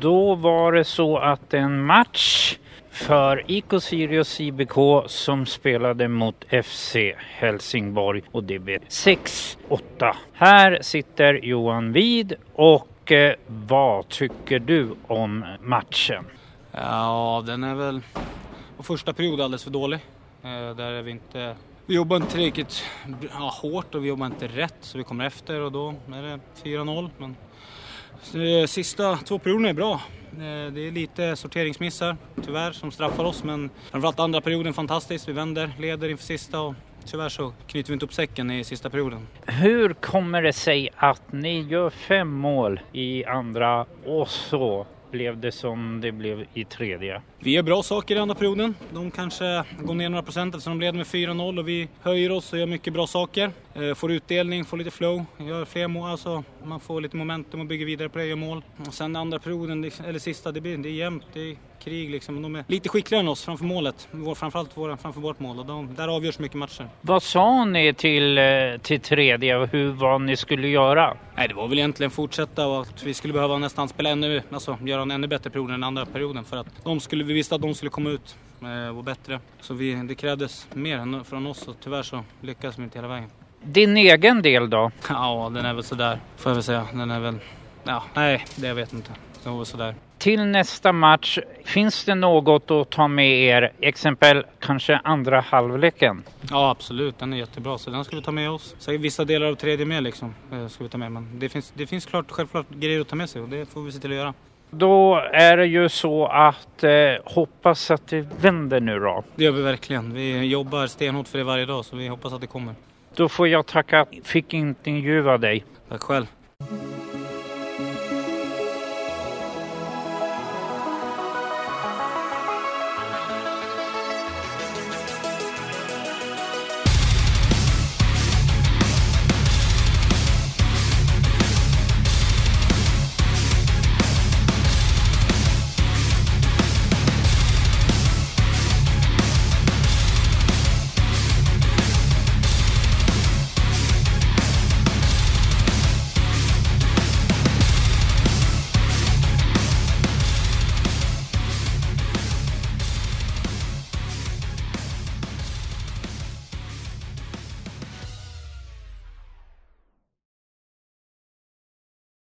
Då var det så att en match för IK Sirius IBK som spelade mot FC Helsingborg och det blev 6-8. Här sitter Johan Wid och eh, vad tycker du om matchen? Ja, den är väl på första period alldeles för dålig. Eh, där är vi inte... Vi jobbar inte tillräckligt ja, hårt och vi jobbar inte rätt så vi kommer efter och då är det 4-0. Men sista två perioderna är bra. Eh, Det är lite sorteringsmissar tyvärr som straffar oss men framförallt andra perioden fantastiskt. Vi vänder, leder inför sista och tyvärr så knyter vi inte upp säcken i sista perioden. Hur kommer det sig att ni gör fem mål i andra och så blev det som det blev i tredje? Vi gör bra saker i andra perioden. De kanske går ner några procent eftersom de leder med 4-0 och vi höjer oss och gör mycket bra saker. Eh, Får utdelning, får lite flow, gör fler mål, alltså man får lite momentum och bygger vidare på det, gör mål. Och sen andra perioden, eller sista, det, blir, det är jämnt, det är krig liksom. De är lite skickligare än oss framför målet, Vår, framförallt våra, framför vårt mål och de, där avgörs mycket matcher. Vad sa ni till, eh, till tredje och hur vad ni skulle göra? Nej, det var väl egentligen fortsätta och att vi skulle behöva nästan spela ännu, alltså göra en ännu bättre period än andra perioden för att de skulle, vi visste att de skulle komma ut eh, och bättre. Så vi, det krävdes mer från oss och tyvärr så lyckades vi inte hela vägen. Din egen del då? Ja, den är väl sådär, får jag väl säga. Den är väl, ja, nej, det jag vet inte. Den var väl sådär. Till nästa match, finns det något att ta med er? Exempel kanske andra halvleken? Ja, absolut, den är jättebra, så den ska vi ta med oss. Så vissa delar av tredje med liksom, eh, ska vi ta med. Men det finns, det finns klart, självklart grejer att ta med sig och det får vi se till att göra. Då är det ju så att eh, hoppas att det vänder nu då. Det gör vi verkligen. Vi jobbar stenhårt för det varje dag, så vi hoppas att det kommer. Då får jag tacka, fick inte intervjua dig. Tack själv.